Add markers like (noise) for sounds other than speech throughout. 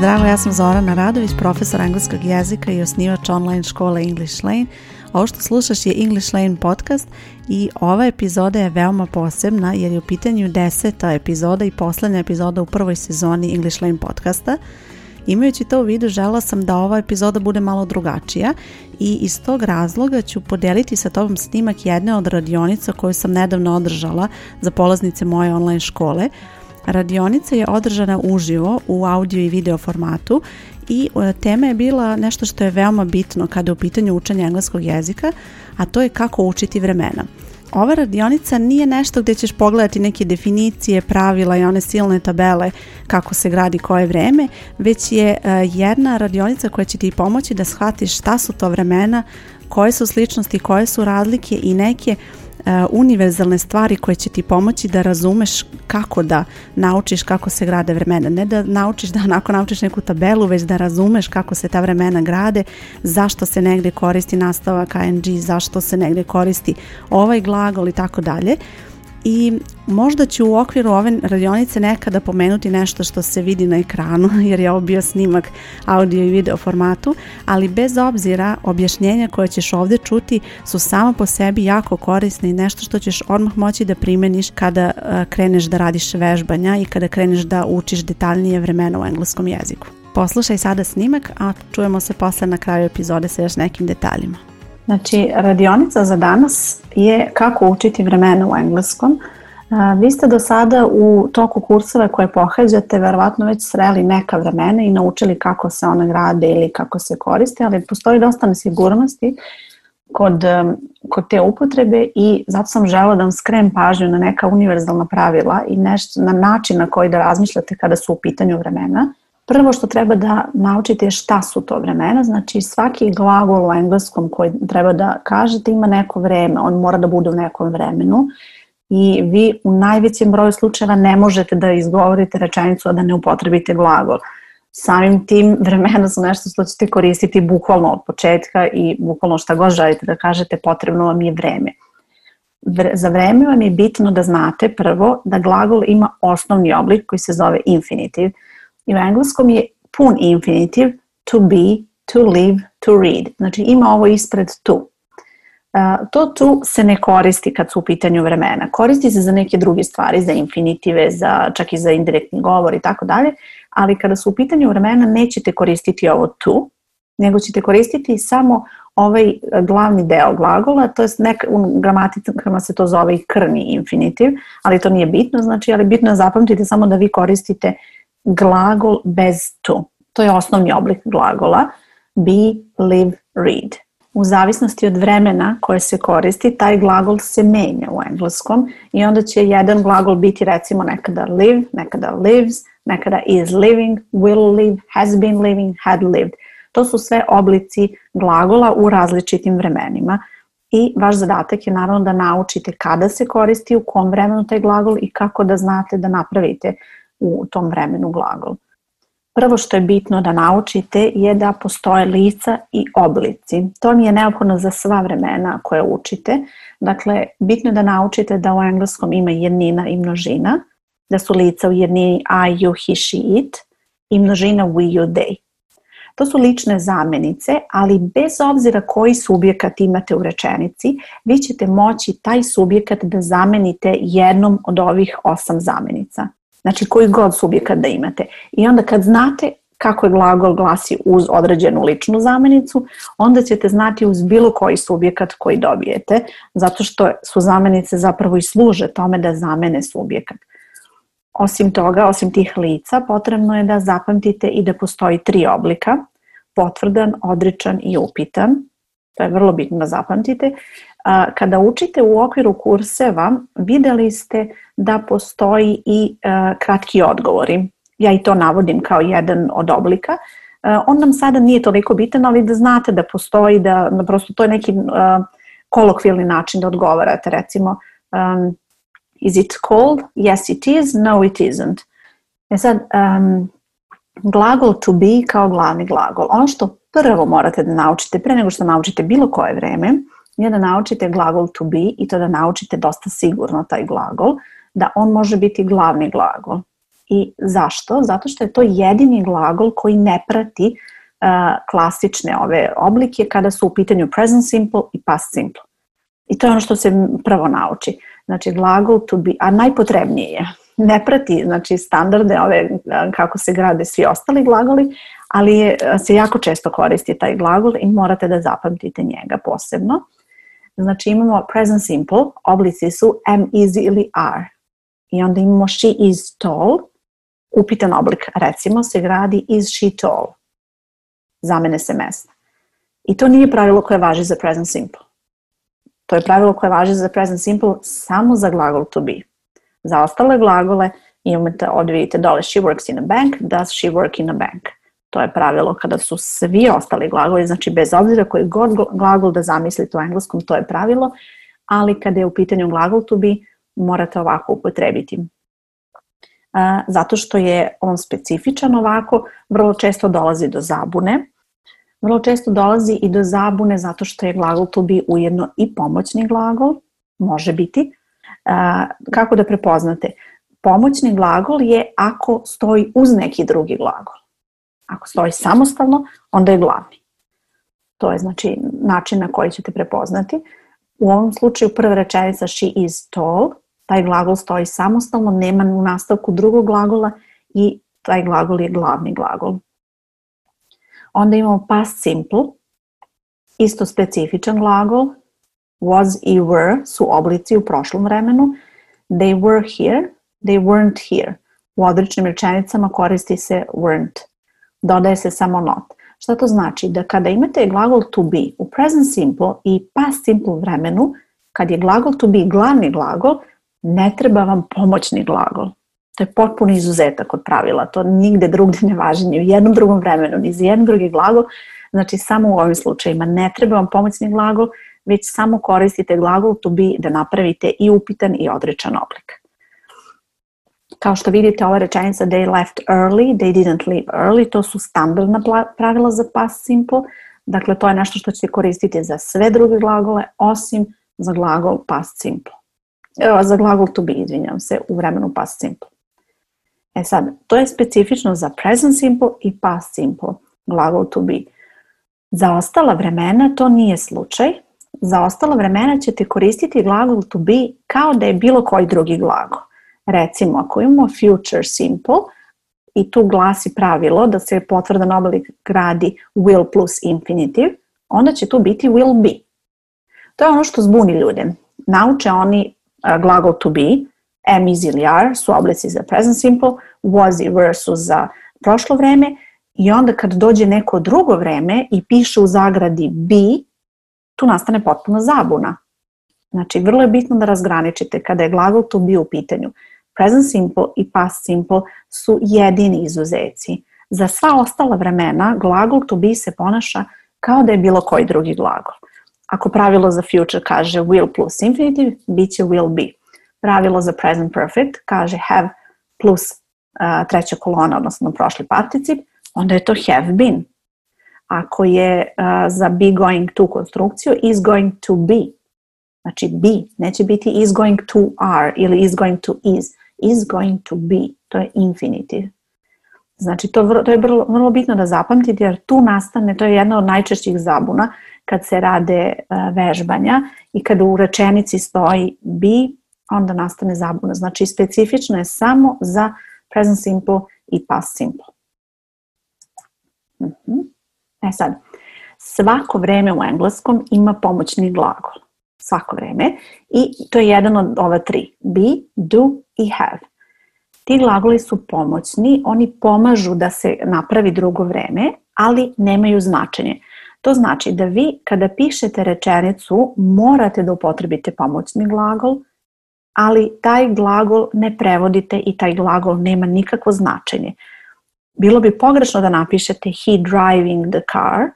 Zdravo, ja sam Zorana Radović, profesor engleskog jezika i osnivač online škole English Lane. Ovo što slušaš je English Lane podcast i ova epizoda je veoma posebna jer je u pitanju deseta epizoda i poslednja epizoda u prvoj sezoni English Lane podcasta. Imajući to u vidu, žela sam da ova epizoda bude malo drugačija i iz tog razloga ću podeliti sa tobom snimak jedne od radionica koju sam nedavno održala za polaznice moje online škole – Radionica je održana uživo u audio i video formatu i e, tema je bila nešto što je veoma bitno kada je u pitanju učenja engleskog jezika, a to je kako učiti vremena. Ova radionica nije nešto gde ćeš pogledati neke definicije, pravila i one silne tabele kako se gradi koje vreme, već je e, jedna radionica koja će ti pomoći da shvatiš šta su to vremena, koje su sličnosti, koje su razlike i neke E, univerzalne stvari koje će ti pomoći da razumeš kako da naučiš kako se grade vremena. Ne da naučiš da (laughs) onako naučiš neku tabelu, već da razumeš kako se ta vremena grade, zašto se negde koristi nastavak ANG, zašto se negde koristi ovaj glagol i tako dalje i možda ću u okviru ove radionice nekada pomenuti nešto što se vidi na ekranu (laughs) jer je ovo bio snimak audio i video formatu, ali bez obzira objašnjenja koje ćeš ovde čuti su samo po sebi jako korisne i nešto što ćeš odmah moći da primeniš kada e, kreneš da radiš vežbanja i kada kreneš da učiš detaljnije vremena u engleskom jeziku. Poslušaj sada snimak, a čujemo se posle na kraju epizode sa još nekim detaljima. Znači, radionica za danas je kako učiti vremena u engleskom. Vi ste do sada u toku kurseva koje pohađate verovatno već sreli neka vremena i naučili kako se ona grade ili kako se koriste, ali postoji dosta nesigurnosti kod, um, kod te upotrebe i zato sam žela da vam skrem pažnju na neka univerzalna pravila i nešto, na način na koji da razmišljate kada su u pitanju vremena Prvo što treba da naučite je šta su to vremena, znači svaki glagol u engleskom koji treba da kažete ima neko vreme, on mora da bude u nekom vremenu i vi u najvećem broju slučajeva ne možete da izgovorite rečenicu a da ne upotrebite glagol. Samim tim vremena su nešto što ćete koristiti bukvalno od početka i bukvalno šta god želite da kažete potrebno vam je vreme. za vreme vam je bitno da znate prvo da glagol ima osnovni oblik koji se zove infinitiv, I u engleskom je pun infinitiv to be, to live, to read. Znači ima ovo ispred to. To tu se ne koristi kad su u pitanju vremena. Koristi se za neke druge stvari, za infinitive, za, čak i za indirektni govor i tako dalje, ali kada su u pitanju vremena nećete koristiti ovo tu, nego ćete koristiti samo ovaj glavni deo glagola, to je nek, u gramatikama se to zove i krni infinitiv, ali to nije bitno, znači, ali bitno je zapamtite samo da vi koristite glagol bez to. To je osnovni oblik glagola be, live, read. U zavisnosti od vremena koje se koristi, taj glagol se menja u engleskom i onda će jedan glagol biti recimo nekada live, nekada lives, nekada is living, will live, has been living, had lived. To su sve oblici glagola u različitim vremenima i vaš zadatak je naravno da naučite kada se koristi, u kom vremenu taj glagol i kako da znate da napravite u tom vremenu glagol. Prvo što je bitno da naučite je da postoje lica i oblici. To mi je neophodno za sva vremena koje učite. Dakle, bitno je da naučite da u engleskom ima jednina i množina, da su lica u jednini I, you, he, she, it i množina we, you, they. To su lične zamenice, ali bez obzira koji subjekat imate u rečenici, vi ćete moći taj subjekat da zamenite jednom od ovih osam zamenica. Znači koji god subjekat da imate. I onda kad znate kako je glagol glasi uz određenu ličnu zamenicu, onda ćete znati uz bilo koji subjekat koji dobijete, zato što su zamenice zapravo i služe tome da zamene subjekat. Osim toga, osim tih lica, potrebno je da zapamtite i da postoji tri oblika, potvrdan, odričan i upitan to je vrlo bitno da zapamtite. Kada učite u okviru kurseva, videli ste da postoji i e, kratki odgovori. Ja i to navodim kao jedan od oblika. E, on nam sada nije toliko bitan, ali da znate da postoji, da, da prosto to je neki e, kolokvijalni način da odgovarate. Recimo, um, is it cold? Yes, it is. No, it isn't. E sad, um, glagol to be kao glavni glagol. Ono što prvo morate da naučite, pre nego što naučite bilo koje vreme, je da naučite glagol to be i to da naučite dosta sigurno taj glagol, da on može biti glavni glagol. I zašto? Zato što je to jedini glagol koji ne prati uh, klasične ove oblike kada su u pitanju present simple i past simple. I to je ono što se prvo nauči. Znači glagol to be, a najpotrebnije je ne prati znači standarde ove eh, kako se grade svi ostali glagoli, ali e, se jako često koristi taj glagol i morate da zapamtite njega posebno. Znači imamo present simple, oblici su am, is ili are. I onda imamo she is tall, upitan oblik. Recimo se gradi is she tall. Zamene se mesta. I to nije pravilo koje važi za present simple. To je pravilo koje važi za present simple samo za glagol to be. Za ostale glagole imate, ovdje vidite dole she works in a bank, does da, she work in a bank. To je pravilo kada su svi ostali glagoli, znači bez obzira koji god glagol da zamislite u engleskom, to je pravilo, ali kada je u pitanju glagol to bi morate ovako upotrebiti. E, zato što je on specifičan ovako, vrlo često dolazi do zabune. Vrlo često dolazi i do zabune zato što je glagol to bi ujedno i pomoćni glagol, može biti. E, kako da prepoznate? Pomoćni glagol je ako stoji uz neki drugi glagol. Ako stoji samostalno, onda je glavni. To je znači način na koji ćete prepoznati. U ovom slučaju prva rečenica she is tall, taj glagol stoji samostalno, nema u nastavku drugog glagola i taj glagol je glavni glagol. Onda imamo past simple, isto specifičan glagol, was i were su oblici u prošlom vremenu, they were here, they weren't here. U odrečnim rečenicama koristi se weren't dodaje se samo not. Šta to znači? Da kada imate glagol to be u present simple i past simple vremenu, kad je glagol to be glavni glagol, ne treba vam pomoćni glagol. To je potpuno izuzetak od pravila, to nigde drugde ne važi, ni u jednom drugom vremenu, ni za jedan drugi glagol, znači samo u ovim slučajima ne treba vam pomoćni glagol, već samo koristite glagol to be da napravite i upitan i odrečan oblik kao što vidite ova rečenica they left early, they didn't leave early, to su standardna pravila za past simple, dakle to je nešto što ćete koristiti za sve druge glagole osim za glagol past simple. Evo, za glagol to be, izvinjam se, u vremenu past simple. E sad, to je specifično za present simple i past simple, glagol to be. Za ostala vremena to nije slučaj, za ostala vremena ćete koristiti glagol to be kao da je bilo koji drugi glagol. Recimo, ako imamo future simple, i tu glasi pravilo da se potvrdan oblik gradi will plus infinitive, onda će tu biti will be. To je ono što zbuni ljude. Nauče oni glagol to be, am, is ili are su oblici za present simple, was i were su za prošlo vreme i onda kad dođe neko drugo vreme i piše u zagradi be, tu nastane potpuna zabuna. Znači, vrlo je bitno da razgraničite kada je glagol to be u pitanju. Present simple i past simple su jedini izuzeci. Za sva ostala vremena glagol to be se ponaša kao da je bilo koji drugi glagol. Ako pravilo za future kaže will plus infinitive, bit će will be. Pravilo za present perfect kaže have plus uh, treća kolona, odnosno prošli particip, onda je to have been. Ako je uh, za be going to konstrukciju, is going to be. Znači be, neće biti is going to are ili is going to is, is going to be, to je infinitiv. Znači, to, to je vrlo, vrlo bitno da zapamtite jer tu nastane, to je jedna od najčešćih zabuna kad se rade uh, vežbanja i kada u rečenici stoji be, onda nastane zabuna. Znači, specifično je samo za present simple i past simple. Uh mhm. -huh. E sad, svako vreme u engleskom ima pomoćni glagol svako vreme i to je jedan od ova tri. Be, do i have. Ti glagoli su pomoćni, oni pomažu da se napravi drugo vreme, ali nemaju značenje. To znači da vi kada pišete rečenicu morate da upotrebite pomoćni glagol, ali taj glagol ne prevodite i taj glagol nema nikakvo značenje. Bilo bi pogrešno da napišete he driving the car,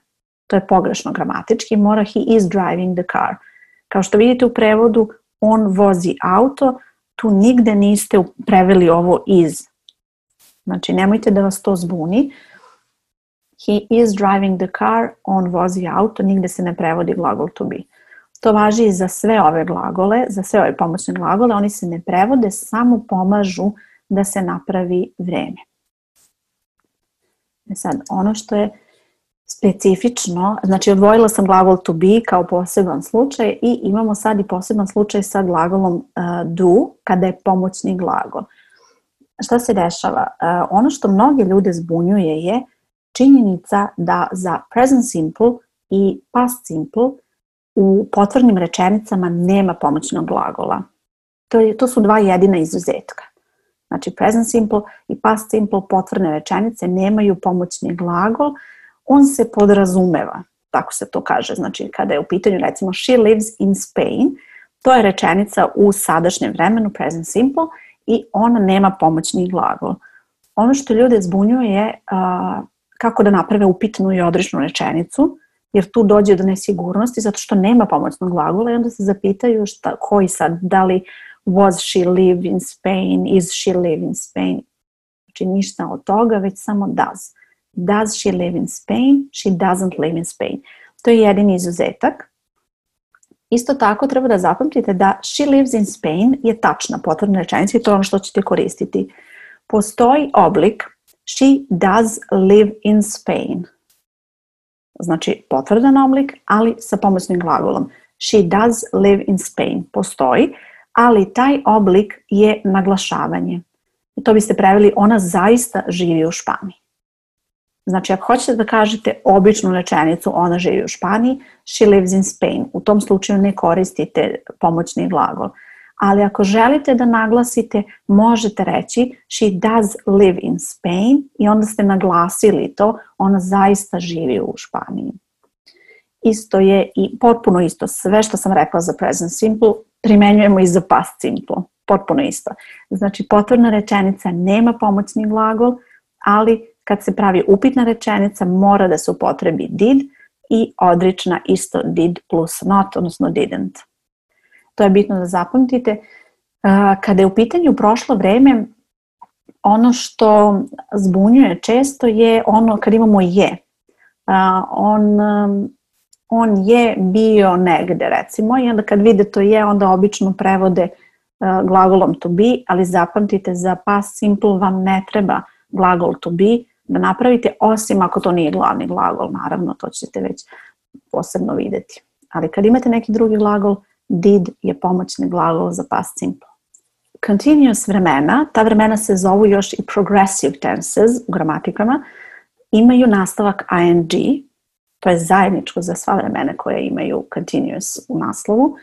to je pogrešno gramatički, mora he is driving the car. Kao što vidite u prevodu, on vozi auto, tu nigde niste preveli ovo iz. Znači, nemojte da vas to zbuni. He is driving the car, on vozi auto, nigde se ne prevodi glagol to be. To važi i za sve ove glagole, za sve ove pomoćne glagole, oni se ne prevode, samo pomažu da se napravi vreme. E sad, ono što je specifično, znači odvojila sam glagol to be kao poseban slučaj i imamo sad i poseban slučaj sa glagolom uh, do kada je pomoćni glagol. Šta se dešava? Uh, ono što mnoge ljude zbunjuje je činjenica da za present simple i past simple u potvrnim rečenicama nema pomoćnog glagola. To, je, to su dva jedina izuzetka. Znači present simple i past simple potvrne rečenice nemaju pomoćni glagol, on se podrazumeva, tako se to kaže, znači kada je u pitanju recimo she lives in Spain, to je rečenica u sadašnjem vremenu, present simple, i ona nema pomoćni glagol. Ono što ljude zbunjuje je a, kako da naprave upitnu i odričnu rečenicu, jer tu dođe do nesigurnosti zato što nema pomoćnog glagola i onda se zapitaju šta, koji sad, da li was she live in Spain, is she live in Spain. Znači ništa od toga, već samo does. Does she live in Spain? She doesn't live in Spain. To je jedini izuzetak. Isto tako treba da zapamtite da she lives in Spain je tačna potrebna rečenica i to je ono što ćete koristiti. Postoji oblik she does live in Spain. Znači potvrdan oblik, ali sa pomoćnim glagolom. She does live in Spain. Postoji, ali taj oblik je naglašavanje. I to biste preveli ona zaista živi u Španiji. Znači, ako hoćete da kažete običnu rečenicu, ona živi u Španiji, she lives in Spain. U tom slučaju ne koristite pomoćni glagol. Ali ako želite da naglasite, možete reći she does live in Spain i onda ste naglasili to, ona zaista živi u Španiji. Isto je i potpuno isto, sve što sam rekla za present simple, primenjujemo i za past simple, potpuno isto. Znači, potvrna rečenica nema pomoćni glagol, ali Kad se pravi upitna rečenica, mora da se upotrebi did i odrična isto did plus not, odnosno didn't. To je bitno da zapamtite. E, kada je u pitanju prošlo vreme, ono što zbunjuje često je ono kad imamo je. E, on, on je bio negde, recimo, i onda kad vide to je, onda obično prevode e, glagolom to be, ali zapamtite za past simple vam ne treba glagol to be, da napravite, osim ako to nije glavni glagol, naravno, to ćete već posebno videti. Ali kad imate neki drugi glagol, did je pomoćni glagol za past simple. Continuous vremena, ta vremena se zovu još i progressive tenses u gramatikama, imaju nastavak ing, to je zajedničko za sva vremena koja imaju continuous u naslovu,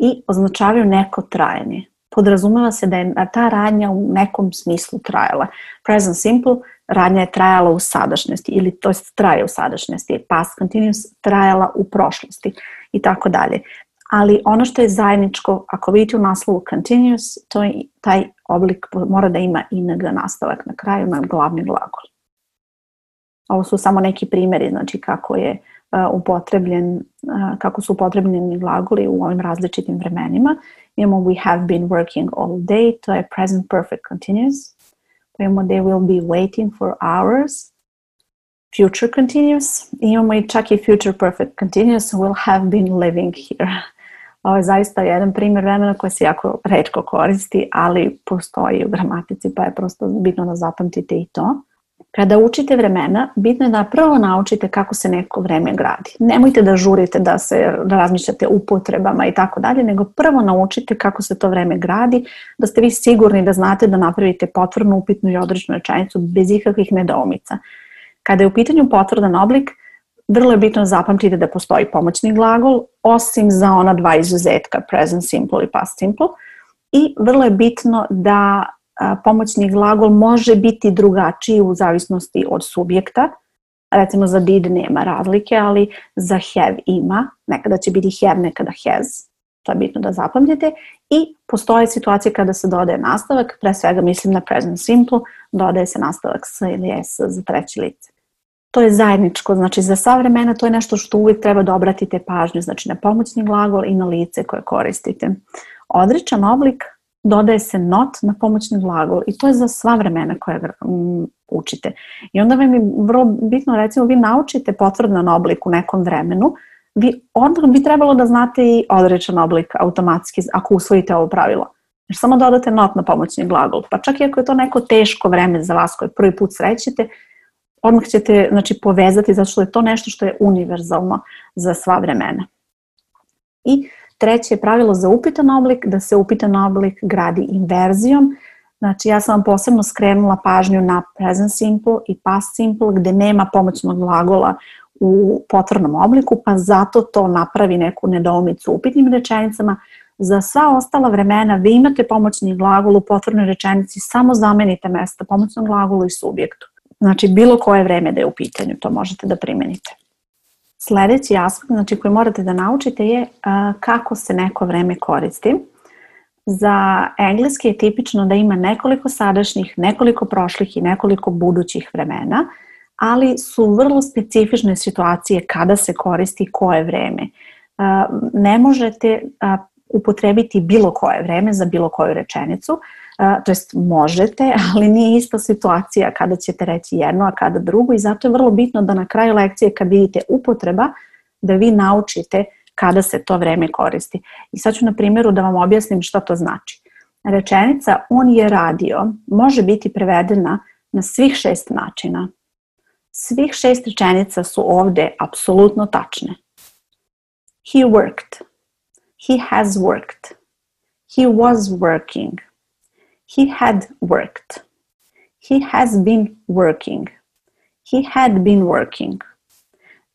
i označavaju neko trajanje. Podrazumeva se da je ta radnja u nekom smislu trajala. Present simple radnja je trajala u sadašnjosti ili to jest traje u sadašnjosti, past continuous trajala u prošlosti i tako dalje. Ali ono što je zajedničko, ako vidite u naslovu continuous, to je taj oblik mora da ima ing nastavak na kraju na glavni glagol. Ovo su samo neki primeri znači kako je uh, upotrebljen, uh, kako su upotrebljeni glagoli u ovim različitim vremenima. Imamo we have been working all day, to je present perfect continuous when they will be waiting for hours. Future continuous, In i čak future perfect continuous will have been living here. Ovo (laughs) je zaista jedan primjer vremena koji se jako redko koristi, ali postoji u gramatici pa je prosto bitno da zapamtite i to. Kada učite vremena, bitno je da prvo naučite kako se neko vreme gradi. Nemojte da žurite da se da razmišljate upotrebama i tako dalje, nego prvo naučite kako se to vreme gradi, da ste vi sigurni da znate da napravite potvrnu, upitnu i odrečnu rečenicu bez ikakvih nedoumica. Kada je u pitanju potvrdan oblik, vrlo je bitno da zapamtite da postoji pomoćni glagol, osim za ona dva izuzetka, present simple i past simple, i vrlo je bitno da pomoćni glagol može biti drugačiji u zavisnosti od subjekta. Recimo za did nema razlike, ali za have ima. Nekada će biti have, nekada has. E to je bitno da zapamtite. I postoje situacije kada se dodaje nastavak, pre svega mislim na present simple, dodaje se nastavak s ili s za treći lice. To je zajedničko, znači za sva vremena to je nešto što uvijek treba da obratite pažnju, znači na pomoćni glagol i na lice koje koristite. Odričan oblik dodaje se not na pomoćni glagol i to je za sva vremena koja učite. I onda vam je vrlo bitno, recimo, vi naučite potvrdan oblik u nekom vremenu, vi onda bi trebalo da znate i odrečan oblik automatski ako usvojite ovo pravilo. Jer znači, samo dodate not na pomoćni glagol. Pa čak i ako je to neko teško vreme za vas koje prvi put srećete, odmah ćete znači, povezati zato što je to nešto što je univerzalno za sva vremena. I Treće je pravilo za upitan oblik, da se upitan oblik gradi inverzijom. Znači, ja sam vam posebno skrenula pažnju na present simple i past simple, gde nema pomoćnog glagola u potvrnom obliku, pa zato to napravi neku nedoumicu u upitnim rečenicama. Za sva ostala vremena vi imate pomoćni glagol u potvrnoj rečenici, samo zamenite mesta pomoćnog glagola i subjektu. Znači, bilo koje vreme da je u pitanju, to možete da primenite. Sledeći aspekt znači, koji morate da naučite je kako se neko vreme koristi. Za engleski je tipično da ima nekoliko sadašnjih, nekoliko prošlih i nekoliko budućih vremena, ali su vrlo specifične situacije kada se koristi koje vreme. Ne možete upotrebiti bilo koje vreme za bilo koju rečenicu, a, to jest možete, (laughs) ali nije ista situacija kada ćete reći jedno, a kada drugo i zato je vrlo bitno da na kraju lekcije kad vidite upotreba, da vi naučite kada se to vreme koristi. I sad ću na primjeru da vam objasnim šta to znači. Rečenica on je radio može biti prevedena na svih šest načina. Svih šest rečenica su ovde apsolutno tačne. He worked. He has worked. He was working. He had worked. He has been working. He had been working.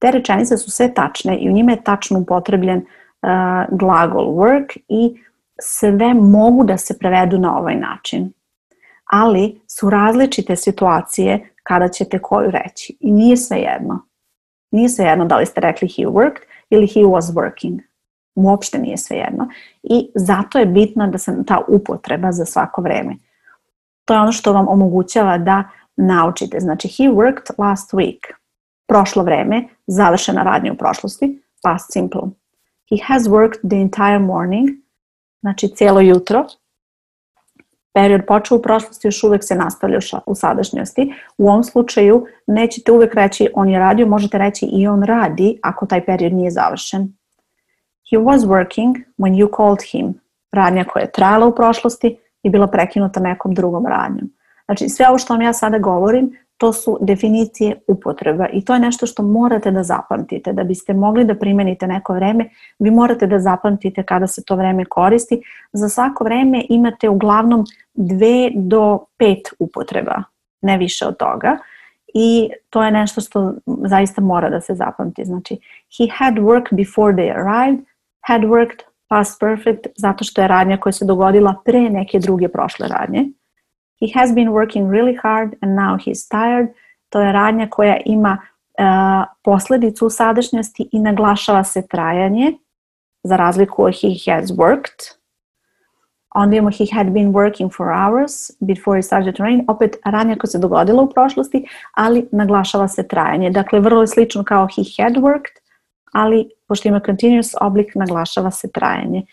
Te rečenice su sve tačne i u njima je tačno upotrebljen uh, glagol work i sve mogu da se prevedu na ovaj način. Ali su različite situacije kada ćete koju reći i nije sve jedno. Nije sve jedno da li ste rekli he worked ili he was working uopšte nije svejedno. I zato je bitno da se ta upotreba za svako vreme. To je ono što vam omogućava da naučite. Znači, he worked last week. Prošlo vreme, završena radnja u prošlosti, past simple. He has worked the entire morning, znači cijelo jutro. Period počeo u prošlosti, još uvek se nastavlja u sadašnjosti. U ovom slučaju nećete uvek reći on je radio, možete reći i on radi ako taj period nije završen. He was working when you called him. Radnja koja je trajala u prošlosti i bila prekinuta nekom drugom radnjom. Znači, sve ovo što vam ja sada govorim, to su definicije upotreba i to je nešto što morate da zapamtite. Da biste mogli da primenite neko vreme, vi morate da zapamtite kada se to vreme koristi. Za svako vreme imate uglavnom dve do pet upotreba, ne više od toga. I to je nešto što zaista mora da se zapamti. Znači, he had work before they arrived, had worked, past perfect, zato što je radnja koja se dogodila pre neke druge prošle radnje. He has been working really hard and now he's tired. To je radnja koja ima uh, posledicu u sadašnjosti i naglašava se trajanje, za razliku od he has worked. Onda imamo he had been working for hours before it started to rain. Opet radnja koja se dogodila u prošlosti, ali naglašava se trajanje. Dakle, vrlo je slično kao he had worked, ali pošto ima continuous oblik, naglašava se trajanje.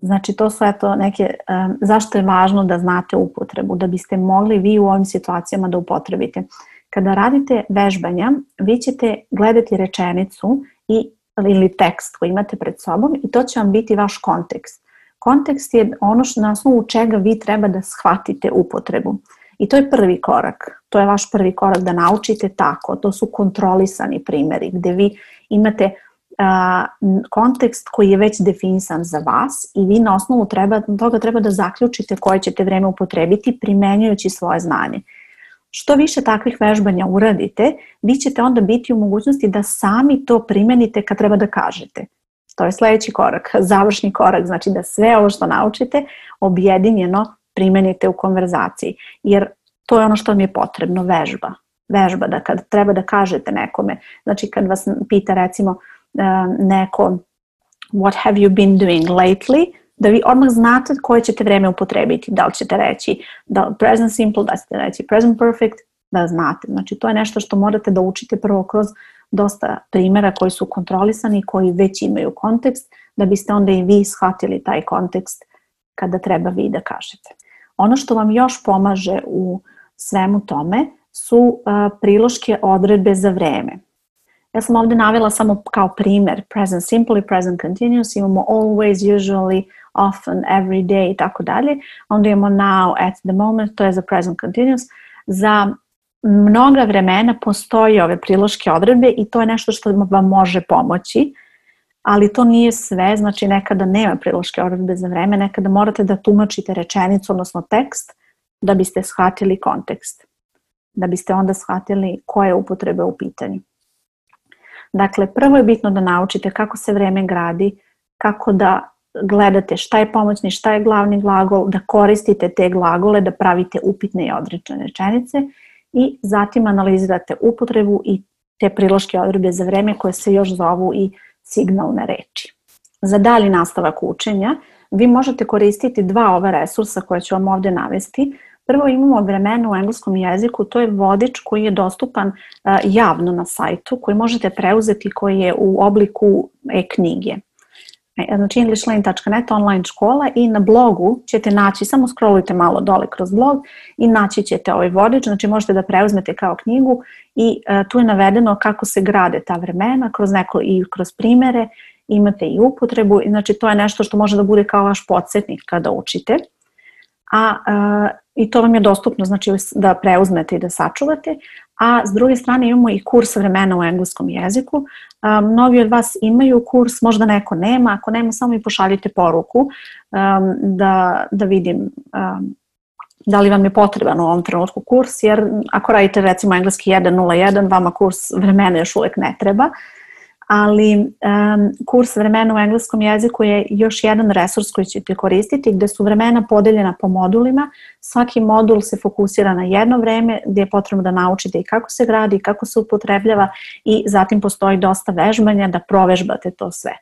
Znači, to su eto neke, um, zašto je važno da znate upotrebu, da biste mogli vi u ovim situacijama da upotrebite. Kada radite vežbanja, vi ćete gledati rečenicu i, ili tekst koji imate pred sobom i to će vam biti vaš kontekst. Kontekst je ono što, na osnovu čega vi treba da shvatite upotrebu. I to je prvi korak. To je vaš prvi korak da naučite tako. To su kontrolisani primeri gde vi imate a, kontekst koji je već definisan za vas i vi na osnovu treba, toga treba da zaključite koje ćete vreme upotrebiti primenjujući svoje znanje. Što više takvih vežbanja uradite, vi ćete onda biti u mogućnosti da sami to primenite kad treba da kažete. To je sledeći korak, (laughs) završni korak, znači da sve ovo što naučite objedinjeno primenite u konverzaciji, jer to je ono što mi je potrebno, vežba vežba, da kad treba da kažete nekome, znači kad vas pita recimo e, neko what have you been doing lately, da vi odmah znate koje ćete vreme upotrebiti, da li ćete reći da present simple, da ćete reći present perfect, da znate. Znači to je nešto što morate da učite prvo kroz dosta primera koji su kontrolisani i koji već imaju kontekst, da biste onda i vi shvatili taj kontekst kada treba vi da kažete. Ono što vam još pomaže u svemu tome su priloške odredbe za vreme. Ja sam ovde navela samo kao primer present simple i present continuous, imamo always, usually, often, every day i tako dalje. Onda imamo now, at the moment, to je za present continuous. Za mnoga vremena postoje ove priloške odredbe i to je nešto što vam može pomoći, ali to nije sve, znači nekada nema priloške odredbe za vreme, nekada morate da tumačite rečenicu, odnosno tekst, da biste shvatili kontekst da biste onda shvatili koje upotrebe u pitanju. Dakle, prvo je bitno da naučite kako se vreme gradi, kako da gledate šta je pomoćni, šta je glavni glagol, da koristite te glagole, da pravite upitne i odrečene rečenice i zatim analizirate upotrebu i te priloške odredbe za vreme koje se još zovu i signalne reči. Za dalji nastavak učenja vi možete koristiti dva ova resursa koja ću vam ovde navesti – Prvo imamo vremena u engleskom jeziku, to je vodič koji je dostupan javno na sajtu, koji možete preuzeti, koji je u obliku e-knjige. E, znači englishlane.net online škola i na blogu ćete naći, samo scrollujte malo dole kroz blog i naći ćete ovaj vodič, znači možete da preuzmete kao knjigu i tu je navedeno kako se grade ta vremena kroz neko i kroz primere, imate i upotrebu, znači to je nešto što može da bude kao vaš podsjetnik kada učite a e, i to vam je dostupno znači da preuzmete i da sačuvate, a s druge strane imamo i kurs vremena u engleskom jeziku. E, mnogi od vas imaju kurs, možda neko nema, ako nema samo mi pošaljite poruku e, da, da vidim da li vam je potreban u ovom trenutku kurs, jer ako radite recimo engleski 1.01, vama kurs vremena još uvek ne treba. Uh, ali um, kurs vremena u engleskom jeziku je još jedan resurs koji ćete koristiti gde su vremena podeljena po modulima. Svaki modul se fokusira na jedno vreme gde je potrebno da naučite i kako se gradi, kako se upotrebljava i zatim postoji dosta vežbanja da provežbate to sve.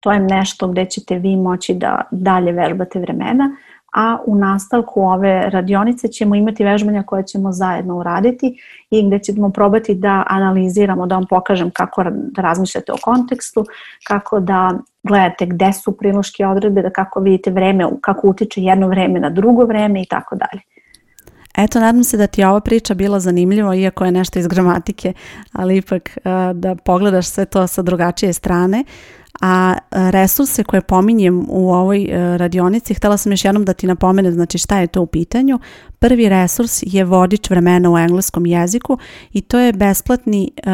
To je nešto gde ćete vi moći da dalje vežbate vremena a u nastavku ove radionice ćemo imati vežbanja koje ćemo zajedno uraditi i gde ćemo probati da analiziramo, da vam pokažem kako da razmišljate o kontekstu, kako da gledate gde su priloške odredbe, da kako vidite vreme, kako utiče jedno vreme na drugo vreme i tako dalje. Eto, nadam se da ti je ova priča bila zanimljiva, iako je nešto iz gramatike, ali ipak eh, da pogledaš sve to sa drugačije strane. A e, resurse koje pominjem u ovoj e, radionici, htela sam još jednom da ti napomenem znači šta je to u pitanju. Prvi resurs je vodič vremena u engleskom jeziku i to je besplatni um,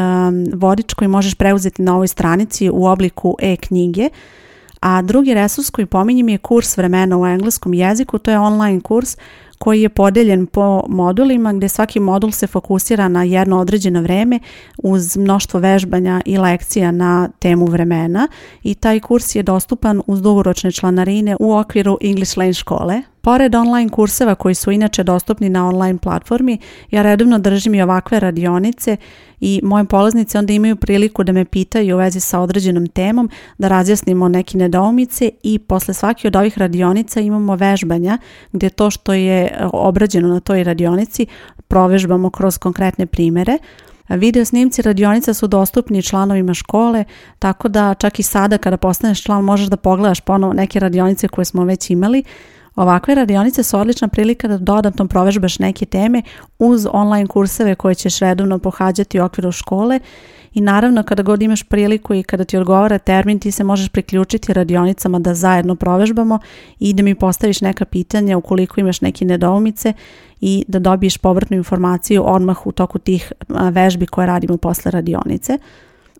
vodič koji možeš preuzeti na ovoj stranici u obliku e-knjige. A drugi resurs koji pominjem je kurs vremena u engleskom jeziku, to je online kurs koji je podeljen po modulima gde svaki modul se fokusira na jedno određeno vreme uz mnoštvo vežbanja i lekcija na temu vremena i taj kurs je dostupan uz dugoročne članarine u okviru English Lane škole Pored online kurseva koji su inače dostupni na online platformi, ja redovno držim i ovakve radionice i moje polaznice onda imaju priliku da me pitaju u vezi sa određenom temom, da razjasnimo neke nedoumice i posle svake od ovih radionica imamo vežbanja gde to što je e, obrađeno na toj radionici provežbamo kroz konkretne primere. Video snimci radionica su dostupni članovima škole, tako da čak i sada kada postaneš član možeš da pogledaš ponovo neke radionice koje smo već imali. Ovakve radionice su odlična prilika da dodatno provežbaš neke teme uz online kurseve koje ćeš redovno pohađati u okviru škole i naravno kada god imaš priliku i kada ti odgovara termin ti se možeš priključiti radionicama da zajedno provežbamo i da mi postaviš neka pitanja ukoliko imaš neke nedoumice i da dobiješ povratnu informaciju odmah u toku tih vežbi koje radimo posle radionice.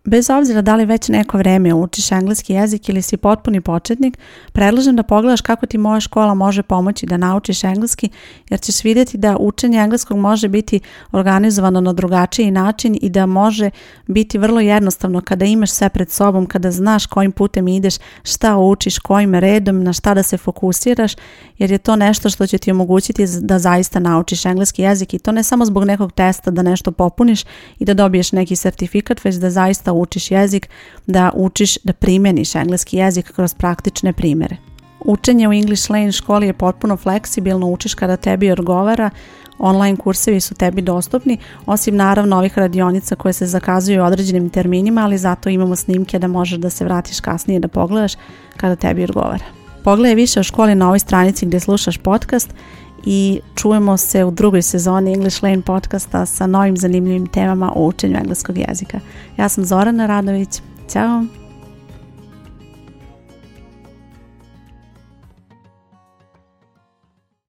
Bez obzira da li već neko vreme učiš engleski jezik ili si potpuni početnik, predlažem da pogledaš kako ti moja škola može pomoći da naučiš engleski, jer ćeš videti da učenje engleskog može biti organizovano na drugačiji način i da može biti vrlo jednostavno kada imaš sve pred sobom, kada znaš kojim putem ideš, šta učiš, kojim redom, na šta da se fokusiraš, jer je to nešto što će ti omogućiti da zaista naučiš engleski jezik i to ne samo zbog nekog testa da nešto popuniš i da dobiješ neki sertifikat, već da zaista učiš jezik, da učiš da primeniš engleski jezik kroz praktične primere. Učenje u English Lane školi je potpuno fleksibilno, učiš kada tebi odgovara, online kursevi su tebi dostupni, osim naravno ovih radionica koje se zakazuju u određenim terminima, ali zato imamo snimke da možeš da se vratiš kasnije da pogledaš kada tebi odgovara. Pogledaj više o školi na ovoj stranici gde slušaš podcast i čujemo se u drugoj sezoni English Lane podcasta sa novim zanimljivim temama o učenju engleskog jezika. Ja sam Zorana Radović. Ćao!